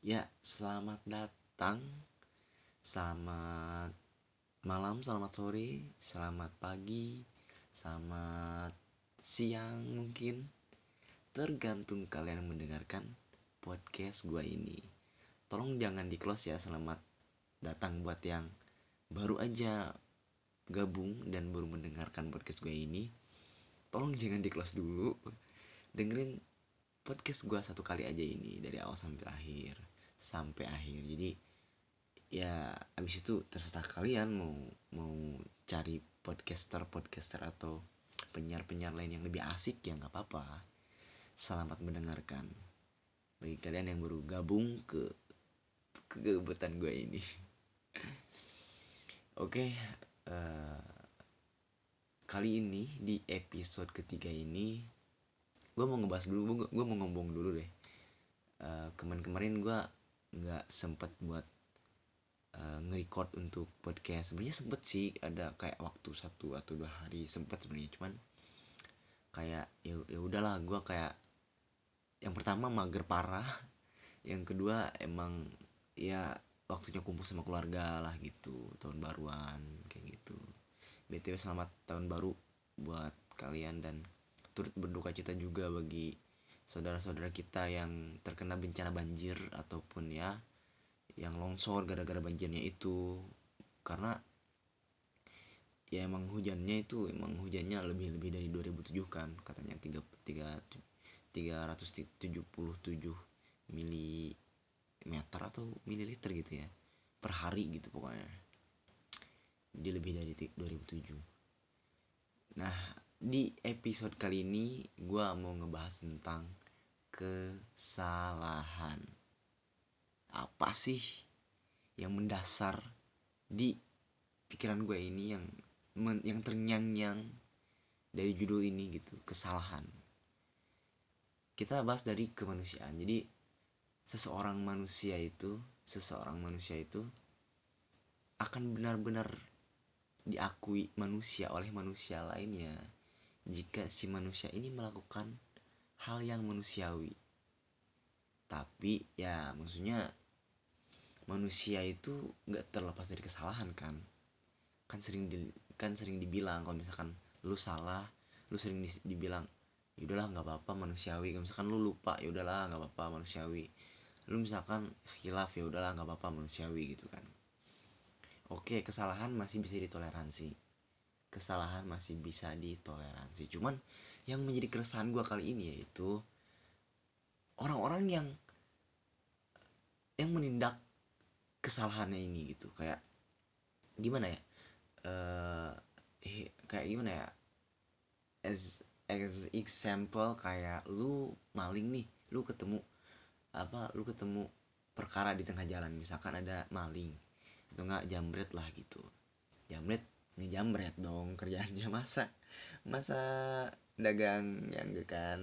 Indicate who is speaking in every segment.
Speaker 1: Ya, selamat datang, selamat malam, selamat sore, selamat pagi, selamat siang mungkin. Tergantung kalian mendengarkan podcast gua ini. Tolong jangan di close ya, selamat datang buat yang baru aja gabung dan baru mendengarkan podcast gue ini. Tolong jangan di close dulu. Dengerin podcast gue satu kali aja ini dari awal sampai akhir sampai akhir. Jadi ya abis itu terserah kalian mau mau cari podcaster podcaster atau penyiar penyiar lain yang lebih asik ya nggak apa-apa. Selamat mendengarkan. Bagi kalian yang baru gabung ke kegebetan gue ini. Oke uh, kali ini di episode ketiga ini gue mau ngebahas dulu gue mau ngomong dulu deh. Uh, kemarin-kemarin gue nggak sempet buat uh, nge-record untuk podcast. Sebenarnya sempet sih ada kayak waktu satu atau dua hari sempet sebenarnya. Cuman kayak ya ya udahlah gue kayak yang pertama mager parah yang kedua emang ya waktunya kumpul sama keluarga lah gitu tahun baruan kayak gitu. Btw selamat tahun baru buat kalian dan turut berduka cita juga bagi saudara-saudara kita yang terkena bencana banjir ataupun ya yang longsor gara-gara banjirnya itu. Karena ya emang hujannya itu emang hujannya lebih lebih dari 2007 kan katanya 3 3 377 milimeter atau mililiter gitu ya per hari gitu pokoknya. Jadi lebih dari 2007 nah di episode kali ini gue mau ngebahas tentang kesalahan. Apa sih yang mendasar di pikiran gue ini yang men, yang terngiang-ngiang dari judul ini gitu kesalahan? Kita bahas dari kemanusiaan. Jadi seseorang manusia itu seseorang manusia itu akan benar-benar diakui manusia oleh manusia lainnya. Jika si manusia ini melakukan hal yang manusiawi. Tapi ya maksudnya manusia itu nggak terlepas dari kesalahan kan? Kan sering di, kan sering dibilang kalau misalkan lu salah lu sering di, dibilang yaudahlah nggak apa-apa manusiawi. Kalau misalkan lu lupa yaudahlah nggak apa-apa manusiawi. Lu misalkan hilaf ya udahlah nggak apa-apa manusiawi gitu kan. Oke kesalahan masih bisa ditoleransi. Kesalahan masih bisa ditoleransi. Cuman yang menjadi keresahan gue kali ini yaitu orang-orang yang yang menindak kesalahannya ini gitu. Kayak gimana ya? Uh, kayak gimana ya? As as example kayak lu maling nih lu ketemu apa lu ketemu perkara di tengah jalan. Misalkan ada maling atau enggak jambret lah gitu. Jambret ngejamret dong kerjaannya. Masa masa dagang yang kan?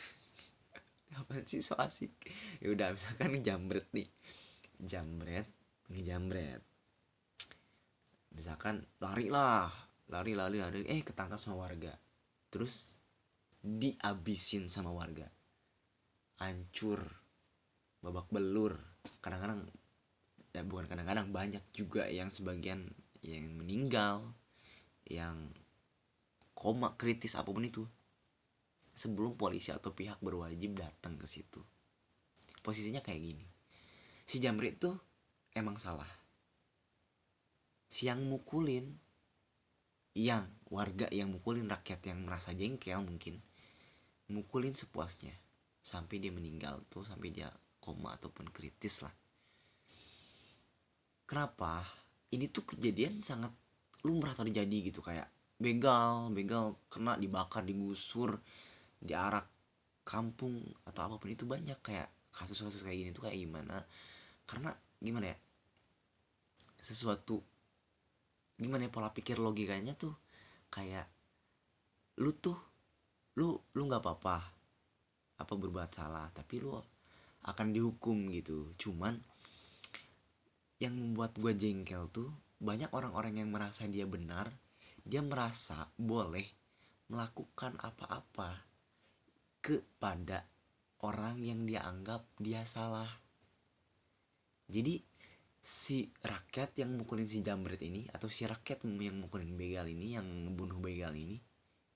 Speaker 1: Apa sih so asik? Ya udah misalkan jambret nih. Jambret ngejambret misalkan lari lah. Lari lari lari. Eh ketangkap sama warga. Terus diabisin sama warga. Hancur. Babak belur. Kadang-kadang ya bukan kadang-kadang banyak juga yang sebagian yang meninggal yang koma kritis apa pun itu sebelum polisi atau pihak berwajib datang ke situ. Posisinya kayak gini. Si Jamrit tuh emang salah. Si yang mukulin yang warga yang mukulin rakyat yang merasa jengkel mungkin mukulin sepuasnya. Sampai dia meninggal tuh sampai dia koma ataupun kritis lah. Kenapa? Ini tuh kejadian sangat lumrah terjadi gitu kayak begal begal kena dibakar digusur diarak kampung atau apa pun itu banyak kayak kasus-kasus kayak gini tuh kayak gimana? Karena gimana ya? Sesuatu gimana ya pola pikir logikanya tuh kayak lu tuh lu lu nggak apa-apa apa berbuat salah tapi lu akan dihukum gitu. Cuman yang membuat gue jengkel tuh banyak orang-orang yang merasa dia benar dia merasa boleh melakukan apa-apa kepada orang yang dia anggap dia salah. Jadi si rakyat yang mukulin si jambret ini atau si rakyat yang mukulin begal ini yang ngebunuh begal ini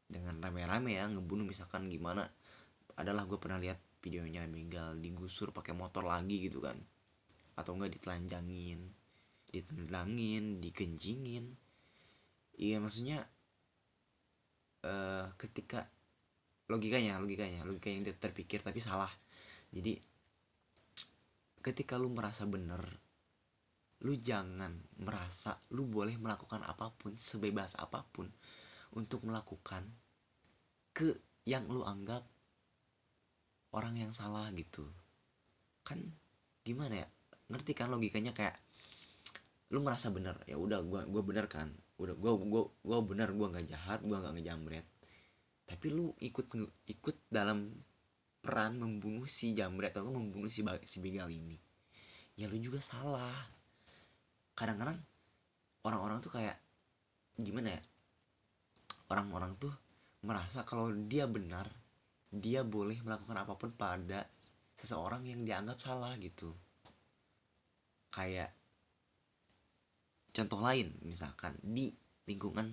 Speaker 1: dengan rame-rame ya ngebunuh misalkan gimana adalah gue pernah lihat videonya begal digusur pakai motor lagi gitu kan. Atau enggak ditelanjangin ditendangin dikencingin iya maksudnya uh, ketika logikanya logikanya logika yang terpikir tapi salah. Jadi ketika lu merasa bener lu jangan merasa lu boleh melakukan apa pun sebebas apa pun untuk melakukan ke yang lu anggap orang yang salah gitu. Kan gimana ya? Ngerti kan logikanya kayak lu merasa bener ya udah gua gua bener kan udah gua gua gua bener gua nggak jahat gua nggak ngejamret. Tapi lu ikut ikut dalam peran membunuh si jamret atau membunuh si si begal ini ya lu juga salah. Kadang-kadang orang-orang tuh kayak gimana ya orang-orang tuh merasa kalau dia benar dia boleh melakukan apa pun pada seseorang yang dianggap salah gitu. Kayak contoh lain misalkan di lingkungan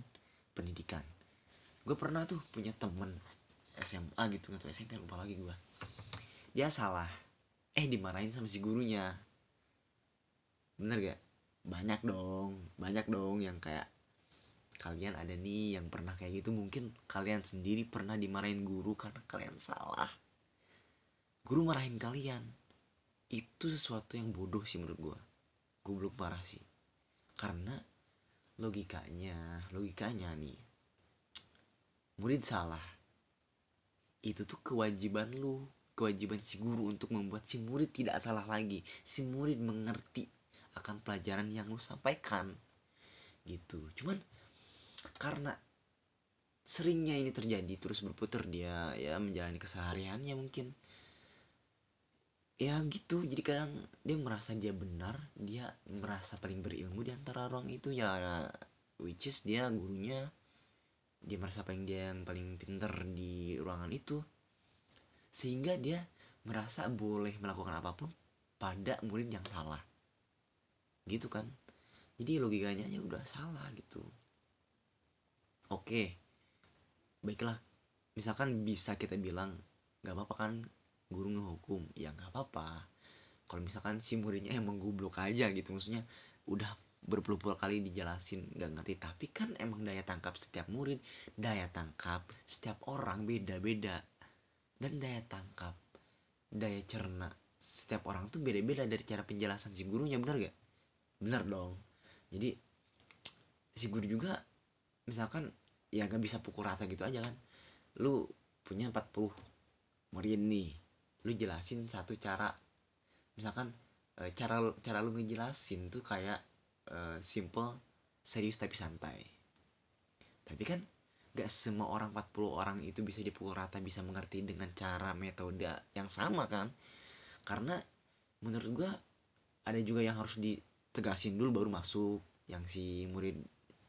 Speaker 1: pendidikan. Gue pernah tuh punya temen SMA gitu atau SMP lupa lagi gue dia salah. Eh dimarahin sama si gurunya. Bener gak? Banyak dong banyak dong yang kayak kalian ada nih yang pernah kayak gitu mungkin kalian sendiri pernah dimarahin guru karena kalian salah. Guru marahin kalian. Itu sesuatu yang bodoh sih menurut gue goblok parah sih karena logikanya logikanya nih murid salah itu tuh kewajiban lu kewajiban si guru untuk membuat si murid tidak salah lagi. Si murid mengerti akan pelajaran yang lu sampaikan gitu. Cuman karena seringnya ini terjadi terus berputar dia ya menjalani kesehariannya mungkin ya gitu jadi kadang dia merasa dia benar dia merasa paling berilmu di antara orang itu ya which is dia gurunya dia merasa paling dia yang paling pinter di ruangan itu. Sehingga dia merasa boleh melakukan apa pun pada murid yang salah. Gitu kan? Jadi logikanya ya udah salah gitu. Oke baiklah. Misalkan bisa kita bilang nggak apa-apa kan guru ngehukum ya nggak apa-apa. Kalau misalkan si muridnya emang goblok aja gitu maksudnya udah berpuluh-puluh kali dijelasin nggak ngerti. Tapi kan emang daya tangkap setiap murid daya tangkap setiap orang beda-beda. Dan daya tangkap daya cerna setiap orang tuh beda-beda dari cara penjelasan si gurunya benar gak bener dong. Jadi si guru juga misalkan ya gak bisa pukul rata gitu aja kan. Lu punya 40 murid nih lu jelasin satu cara. Misalkan e, cara cara lu ngejelasin tuh kayak e, simple serius tapi santai. Tapi kan gak semua orang 40 orang itu bisa dipukul rata bisa mengerti dengan cara metode yang sama kan? Karena menurut gua ada juga yang harus di tegasin dulu baru masuk yang si murid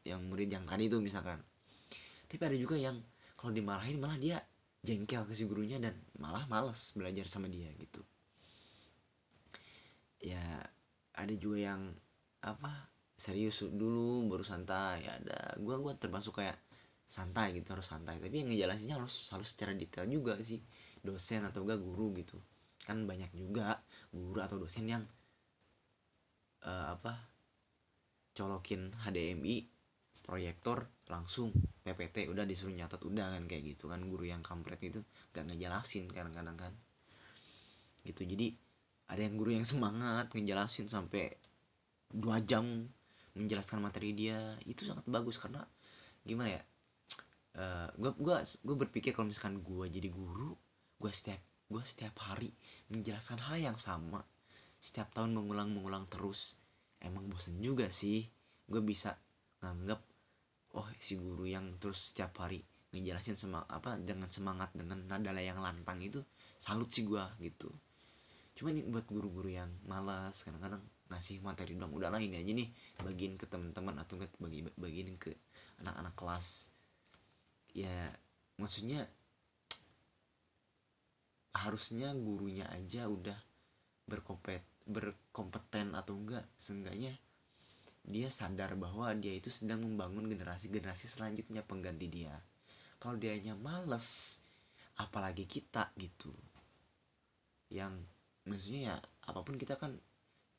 Speaker 1: yang murid yang tadi itu misalkan. Tapi ada juga yang kalau dimarahin malah dia jengkel ke si gurunya dan malah males belajar sama dia gitu. Ya ada juga yang apa serius dulu baru santai. Ada gua gua termasuk kayak santai gitu harus santai. Tapi yang ngejelasinnya harus harus secara detail juga sih. Dosen atau gak guru gitu. Kan banyak juga guru atau dosen yang uh, apa colokin HDMI proyektor langsung PPT udah disuruh nyatet udah kan kayak gitu kan guru yang kampret itu gak ngejelasin kadang-kadang kan. Gitu jadi ada yang guru yang semangat ngejelasin sampai dua jam menjelaskan materi dia itu sangat bagus karena gimana ya gue uh, gue berpikir kalau misalkan gue jadi guru gue setiap gue setiap hari menjelaskan hal yang sama setiap tahun mengulang-mengulang terus emang bosen juga sih gue bisa nganggap oh si guru yang terus setiap hari ngejelasin sama apa dengan semangat dengan nada yang lantang itu salut sih gue gitu. Cuman ini buat guru-guru yang malas kadang-kadang ngasih materi dong udah lah ini aja nih bagiin ke teman-teman atau enggak bagi bagiin ke anak-anak kelas. Ya maksudnya harusnya gurunya aja udah berkompet berkompeten atau enggak seenggaknya dia sadar bahwa dia itu sedang membangun generasi-generasi selanjutnya pengganti dia. Kalau dia hanya males apalagi kita gitu. Yang maksudnya ya apa pun kita kan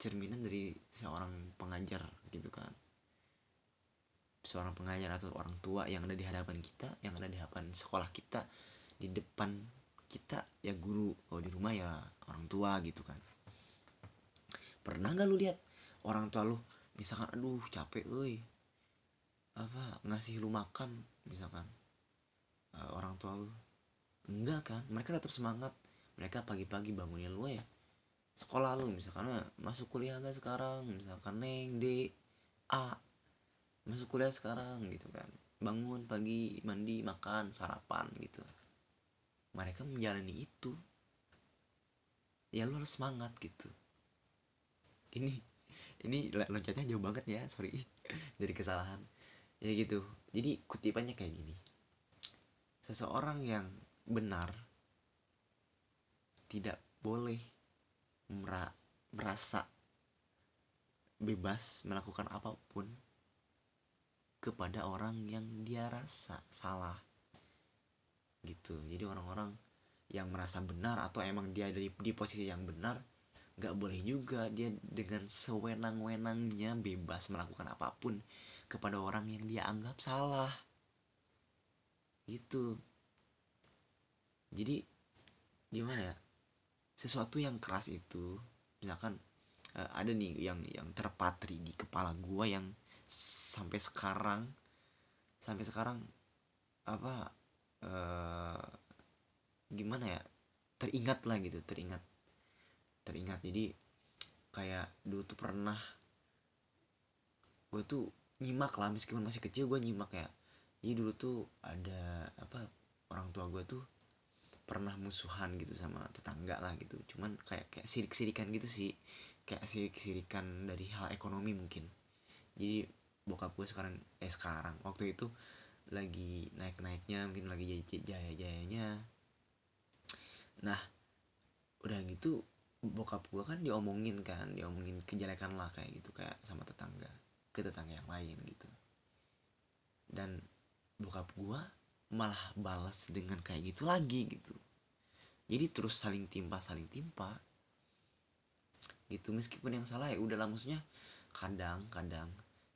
Speaker 1: cerminan dari seorang pengajar gitu kan. Seorang pengajar atau orang tua yang ada di hadapan kita yang ada di hadapan sekolah kita di depan kita ya guru. Kalau di rumah ya orang tua gitu kan. Pernah nggak lu lihat orang tua lu misalkan aduh capek euy. Apa ngasih lu makan misalkan. Uh, orang tua lu. Enggak kan mereka tetap semangat. Mereka pagi-pagi bangunin lu ya. Sekolah lu misalkan ya, masuk kuliah gak sekarang? Misalkan neng D A. Masuk kuliah sekarang gitu kan. Bangun pagi mandi makan sarapan gitu. Mereka menjalani itu. Ya lu harus semangat gitu. Ini ini loncatnya jauh banget ya sorry dari kesalahan. Ya gitu. Jadi kutipannya kayak gini. Seseorang yang benar tidak boleh merasa bebas melakukan apa pun kepada orang yang dia rasa salah. Gitu. Jadi orang-orang yang merasa benar atau emang dia dari di posisi yang benar nggak boleh juga dia dengan sewenang-wenangnya bebas melakukan apa pun kepada orang yang dia anggap salah. Gitu. Jadi gimana ya? Sesuatu yang keras itu misalkan uh, ada nih yang yang terpatri di kepala gua yang sampai sekarang sampai sekarang apa uh, gimana ya? Teringat lah gitu teringat teringat. Jadi kayak dulu tuh pernah gue tuh nyimak lah meskipun masih kecil gue nyimak ya jadi dulu tuh ada apa orang tua gue tuh pernah musuhan gitu sama tetangga lah gitu. Cuman kayak kayak sirik-sirikan gitu sih. Kayak sirik-sirikan dari hal ekonomi mungkin. Jadi bokap gue sekarang eh sekarang waktu itu lagi naik-naiknya mungkin lagi jaya-jayanya. Nah udah gitu bokap gue kan diomongin kan diomongin kejelekan lah kayak gitu kayak sama tetangga ke tetangga yang lain gitu. Dan bokap gue malah balas dengan kayak gitu lagi gitu. Jadi terus saling timpa saling timpa. Gitu meskipun yang salah ya udahlah maksudnya kadang-kadang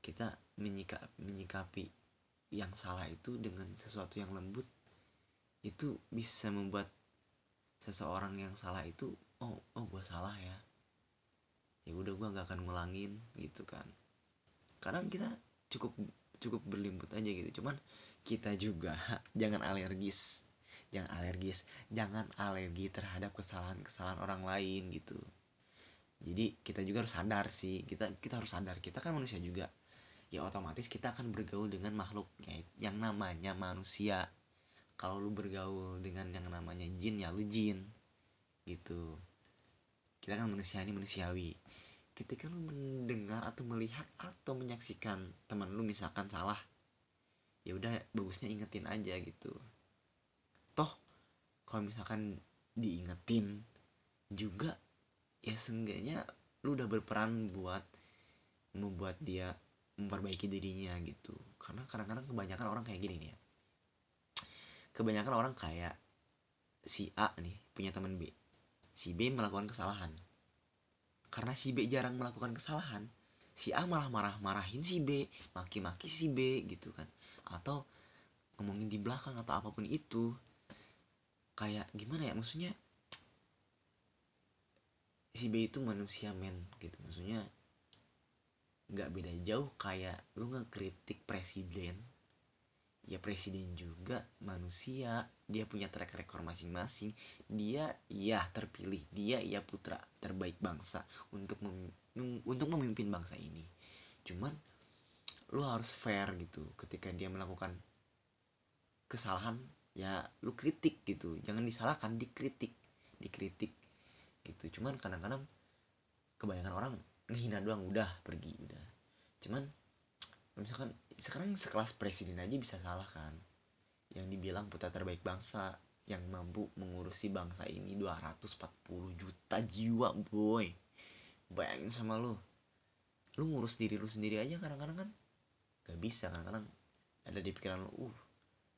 Speaker 1: kita menyikap, menyikapi yang salah itu dengan sesuatu yang lembut itu bisa membuat seseorang yang salah itu oh oh gue salah ya. Ya udah gue nggak akan ngulangin gitu kan. Kadang kita cukup cukup berlimput aja gitu. Cuman kita juga jangan alergis. Jangan alergis. Jangan alergi terhadap kesalahan-kesalahan orang lain gitu. Jadi kita juga harus sadar sih. Kita kita harus sadar. Kita kan manusia juga. Ya otomatis kita akan bergaul dengan makhluk ya, yang namanya manusia. Kalau lu bergaul dengan yang namanya jin ya lu jin gitu kita kan manusia ini manusiawi. Ketika lu mendengar atau melihat atau menyaksikan teman lu misalkan salah ya udah bagusnya ingetin aja gitu. Toh kalau misalkan diingetin juga ya seenggaknya lu udah berperan buat membuat dia memperbaiki dirinya gitu. Karena kadang-kadang kebanyakan orang kayak gini nih ya. Kebanyakan orang kayak si A nih punya teman B si B melakukan kesalahan. Karena si B jarang melakukan kesalahan si A malah marah-marahin si B maki-maki si B gitu kan. Atau ngomongin di belakang atau apa pun itu kayak gimana ya maksudnya si B itu manusia men gitu. Maksudnya nggak beda jauh kayak lu ngekritik presiden ya presiden juga manusia dia punya track record masing-masing dia ya terpilih dia ya putra terbaik bangsa untuk mem untuk memimpin bangsa ini. Cuman lu harus fair gitu ketika dia melakukan kesalahan ya lu kritik gitu. Jangan disalahkan dikritik dikritik gitu. Cuman kadang-kadang kebanyakan orang ngehina doang udah pergi udah. Cuman misalkan sekarang sekelas presiden aja bisa salah kan? Yang dibilang putra terbaik bangsa yang mampu mengurusi bangsa ini 240 juta jiwa boy. Bayangin sama lu. Lu ngurus diri lu sendiri aja kadang-kadang kan? Gak bisa kadang-kadang ada di pikiran lu uh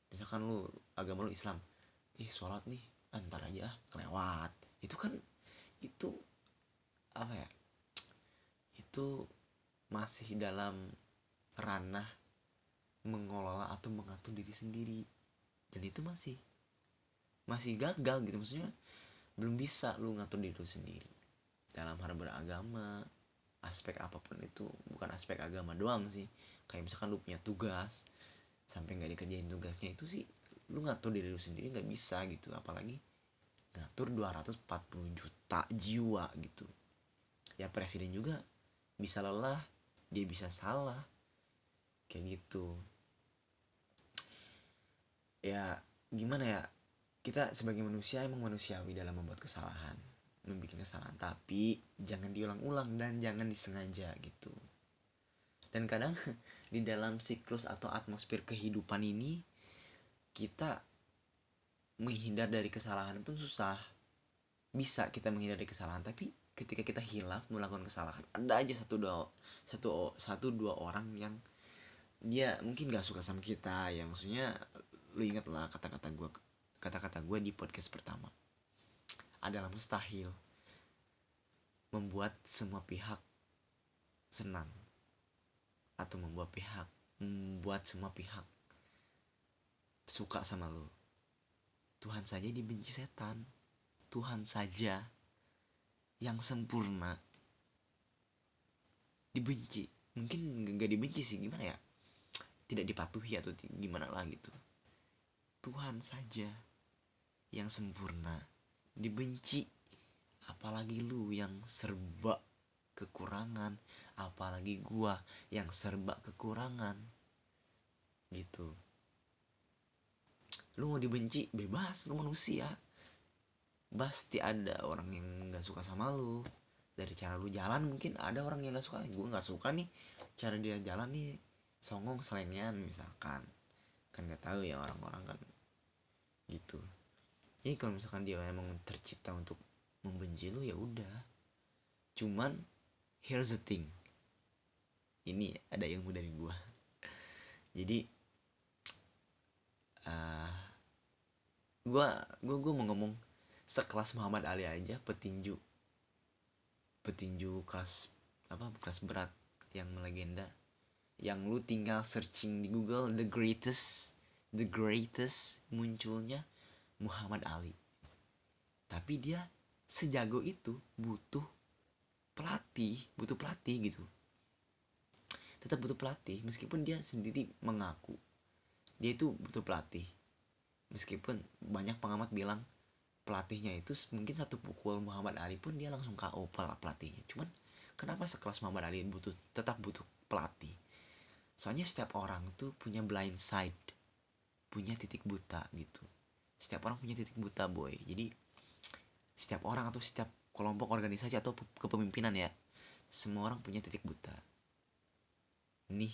Speaker 1: misalkan lu agama lu Islam ih sholat nih antar aja ah, kelewat. Itu kan itu apa ya itu masih dalam ranah mengelola atau mengatur diri sendiri. Dan itu masih masih gagal gitu. Maksudnya belum bisa lu ngatur diri lu sendiri. Dalam hal beragama aspek apa pun itu bukan aspek agama doang sih. Kayak misalkan lu punya tugas sampai nggak dikerjain tugasnya itu sih lu ngatur diri lu sendiri nggak bisa gitu. Apalagi ngatur 240 juta jiwa gitu. Ya presiden juga bisa lelah dia bisa salah kayak gitu. Ya gimana ya? Kita sebagai manusia emang manusiawi dalam membuat kesalahan membuat kesalahan. Tapi jangan diulang-ulang dan jangan disengaja gitu. Dan kadang di dalam siklus atau atmosfer kehidupan ini kita menghindar dari kesalahan pun susah. Bisa kita menghindar dari kesalahan tapi ketika kita hilaf melakukan kesalahan ada aja satu dua satu satu dua orang yang dia mungkin gak suka sama kita ya maksudnya lu ingat lah kata-kata gue kata-kata gue di podcast pertama. Adalah mustahil membuat semua pihak senang atau membuat pihak membuat semua pihak suka sama lu. Tuhan saja dibenci setan. Tuhan saja yang sempurna. Dibenci. Mungkin gak dibenci sih gimana ya tidak dipatuhi atau gimana lah gitu. Tuhan saja yang sempurna. Dibenci apalagi lu yang serba kekurangan apalagi gua yang serba kekurangan. Gitu. Lu mau dibenci bebas lu manusia. Pasti ada orang yang nggak suka sama lu. Dari cara lu jalan mungkin ada orang yang nggak suka. Gue nggak suka nih cara dia jalan nih songong selengean misalkan kan nggak tahu ya orang-orang kan gitu. Jadi kalau misalkan dia emang tercipta untuk membenci lu ya udah. Cuman here's the thing. Ini ada ilmu dari gua. Jadi uh, gua gua gua mau ngomong sekelas Muhammad Ali aja petinju petinju kelas apa kelas berat yang melegenda yang lu tinggal searching di Google the greatest the greatest munculnya Muhammad Ali. Tapi dia sejago itu butuh pelatih butuh pelatih gitu. Tetap butuh pelatih meskipun dia sendiri mengaku. Dia itu butuh pelatih. Meskipun banyak pengamat bilang pelatihnya itu mungkin satu pukul Muhammad Ali pun dia langsung KO pelatihnya. Cuman kenapa sekelas Muhammad Ali butuh tetap butuh pelatih soalnya setiap orang tuh punya blind side punya titik buta gitu. Setiap orang punya titik buta boy. Jadi setiap orang atau setiap kelompok organisasi atau kepemimpinan ya semua orang punya titik buta. Nih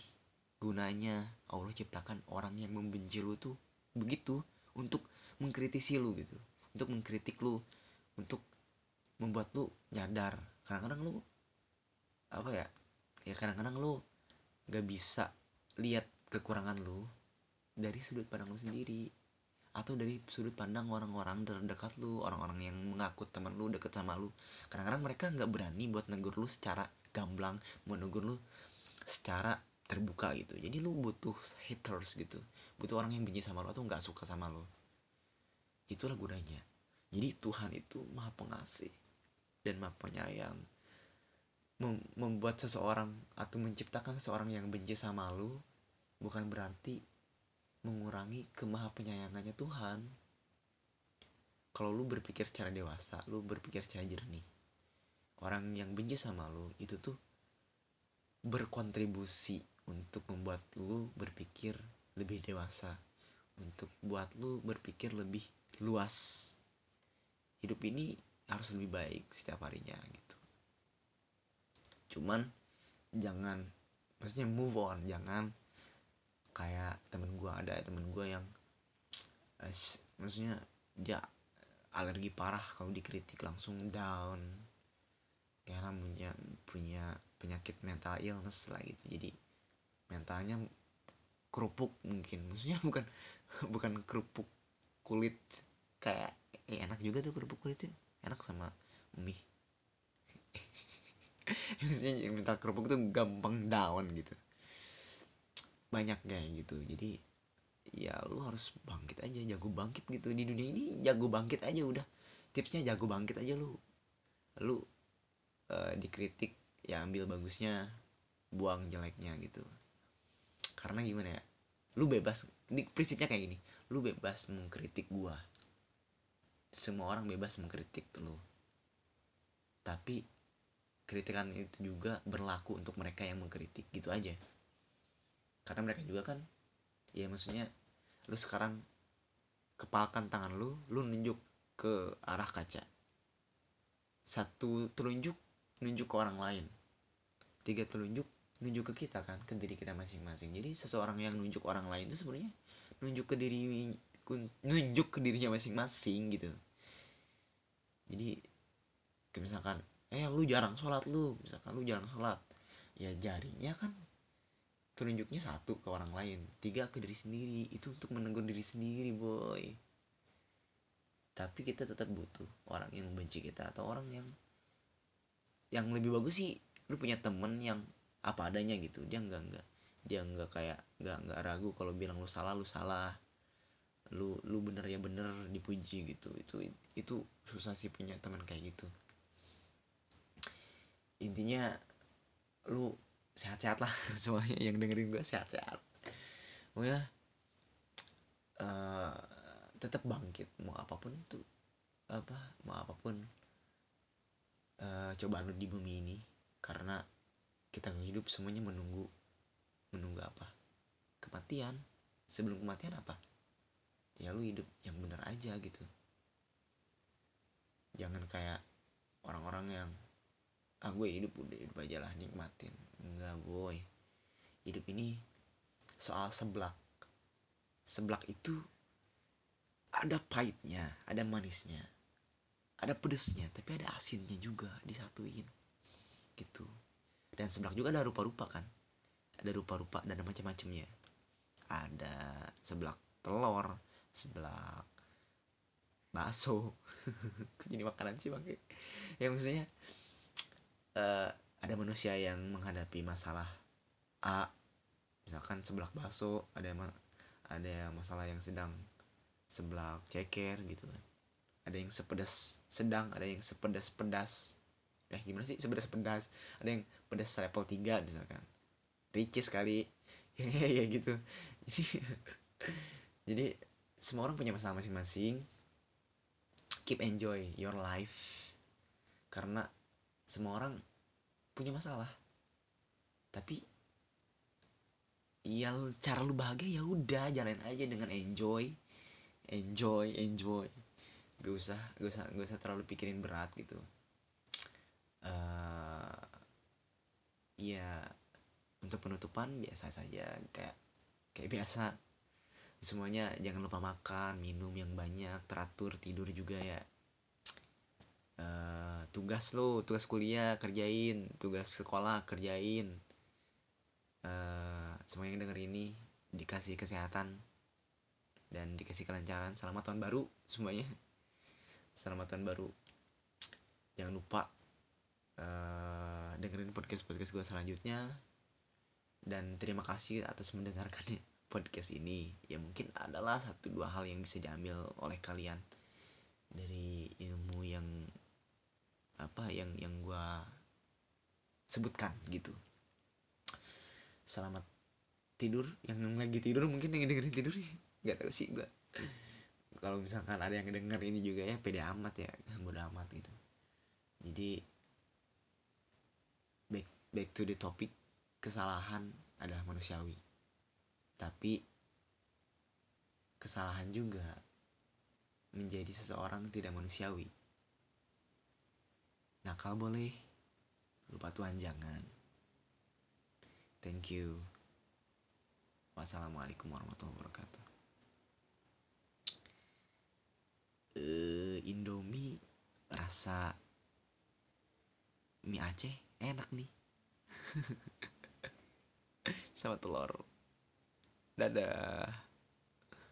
Speaker 1: gunanya Allah ciptakan orang yang membenci lu tuh begitu untuk mengkritisi lu gitu untuk mengkritik lu untuk membuat lu nyadar. Kadang-kadang lu apa ya ya kadang-kadang lu gak bisa lihat kekurangan lu dari sudut pandang lu sendiri. Atau dari sudut pandang orang-orang terdekat lu orang-orang yang mengaku teman lu deket sama lu. Kadang-kadang mereka nggak berani buat negur lu secara gamblang mau negur lu secara terbuka gitu. Jadi lu butuh haters gitu. Butuh orang yang benci sama lu atau nggak suka sama lu. Itulah gunanya. Jadi Tuhan itu maha pengasih dan maha penyayang Mem membuat seseorang atau menciptakan seseorang yang benci sama lu bukan berarti mengurangi kemaha penyayangannya Tuhan. Kalau lu berpikir secara dewasa lu berpikir secara jernih orang yang benci sama lu itu tuh berkontribusi untuk membuat lu berpikir lebih dewasa untuk buat lu berpikir lebih luas. Hidup ini harus lebih baik setiap harinya gitu cuman jangan maksudnya move on jangan kayak temen gue ada temen gue yang eh, maksudnya dia alergi parah kalau dikritik langsung down. Karena punya punya penyakit mental illness lah gitu. Jadi mentalnya kerupuk mungkin. Maksudnya bukan bukan kerupuk kulit kayak eh, enak juga tuh kerupuk kulitnya. Enak sama mie maksudnya minta kerupuk tuh gampang down gitu. Banyak kayak gitu. Jadi ya lu harus bangkit aja jago bangkit gitu. Di dunia ini jago bangkit aja udah. Tipsnya jago bangkit aja lu. Lu uh, dikritik ya ambil bagusnya buang jeleknya gitu. Karena gimana ya? Lu bebas di prinsipnya kayak gini. Lu bebas mengkritik gua. Semua orang bebas mengkritik lu. Tapi kritikan itu juga berlaku untuk mereka yang mengkritik gitu aja. Karena mereka juga kan ya maksudnya lu sekarang kepalkan tangan lu lu nunjuk ke arah kaca. Satu telunjuk nunjuk ke orang lain. Tiga telunjuk nunjuk ke kita kan ke diri kita masing-masing. Jadi seseorang yang nunjuk orang lain itu sebenarnya nunjuk ke diri nunjuk ke dirinya masing-masing gitu. Jadi misalkan eh lu jarang sholat lu. Misalkan lu jarang sholat. Ya jarinya kan tunjuknya satu ke orang lain tiga ke diri sendiri. Itu untuk menegur diri sendiri boy. Tapi kita tetap butuh orang yang membenci kita atau orang yang yang lebih bagus sih lu punya temen yang apa adanya gitu. Dia nggak nggak dia nggak kayak nggak nggak ragu kalau bilang lu salah lu salah. Lu lu bener ya bener dipuji gitu. Itu itu susah sih punya teman kayak gitu intinya lu sehat-sehat lah semuanya yang dengerin gue sehat-sehat. Ya uh, tetap bangkit mau apa pun tuh apa mau apa pun uh, cobaan lu di bumi ini karena kita hidup semuanya menunggu menunggu apa? Kematian. Sebelum kematian apa? Ya lu hidup yang bener aja gitu. Jangan kayak orang-orang yang ah gue hidup udah hidup aja lah nikmatin. Enggak boy. Hidup ini soal seblak. Seblak itu ada pahitnya ada manisnya ada pedesnya tapi ada asinnya juga disatuin. Gitu. Dan seblak juga ada rupa-rupa kan? Ada rupa-rupa dan macam-macamnya. Ada seblak telur seblak bakso. Jadi makanan sih bang? Ya maksudnya uh, ada manusia yang menghadapi masalah A misalkan sebelah bakso ada yang ada masalah yang sedang sebelah ceker gitu kan. Ada yang sepedas sedang ada yang sepedas pedas. Eh gimana sih sepedas pedas? Ada yang pedas level 3 misalkan. Ricis sekali ya gitu. Jadi jadi semua orang punya masalah masing-masing. Keep enjoy your life. Karena semua orang punya masalah. Tapi ya cara lu bahagia ya udah jalan aja dengan enjoy. Enjoy enjoy. Gak usah gak usah gak usah terlalu pikirin berat gitu. Uh, ya untuk penutupan biasa saja. Kayak kayak biasa. Semuanya jangan lupa makan minum yang banyak teratur tidur juga ya. Uh, tugas lo tugas kuliah kerjain. Tugas sekolah kerjain. Uh, semua yang denger ini dikasih kesehatan. Dan dikasih kelancaran. Selamat tahun baru semuanya. Selamat tahun baru. Jangan lupa uh, dengerin podcast podcast gue selanjutnya. Dan terima kasih atas mendengarkan podcast ini. Ya mungkin adalah satu dua hal yang bisa diambil oleh kalian. Dari ilmu yang apa yang yang gue sebutkan gitu. Selamat tidur. Yang lagi tidur mungkin yang dengerin tidur nggak tahu sih gue kalau misalkan ada yang denger ini juga ya pede amat ya bodo amat gitu. Jadi back back to the topic kesalahan adalah manusiawi. Tapi kesalahan juga menjadi seseorang tidak manusiawi nakal boleh. Lupa Tuhan jangan thank you. Wassalamualaikum warahmatullahi wabarakatuh. Uh, Indomie rasa mie Aceh enak nih. Sama telur. Dadah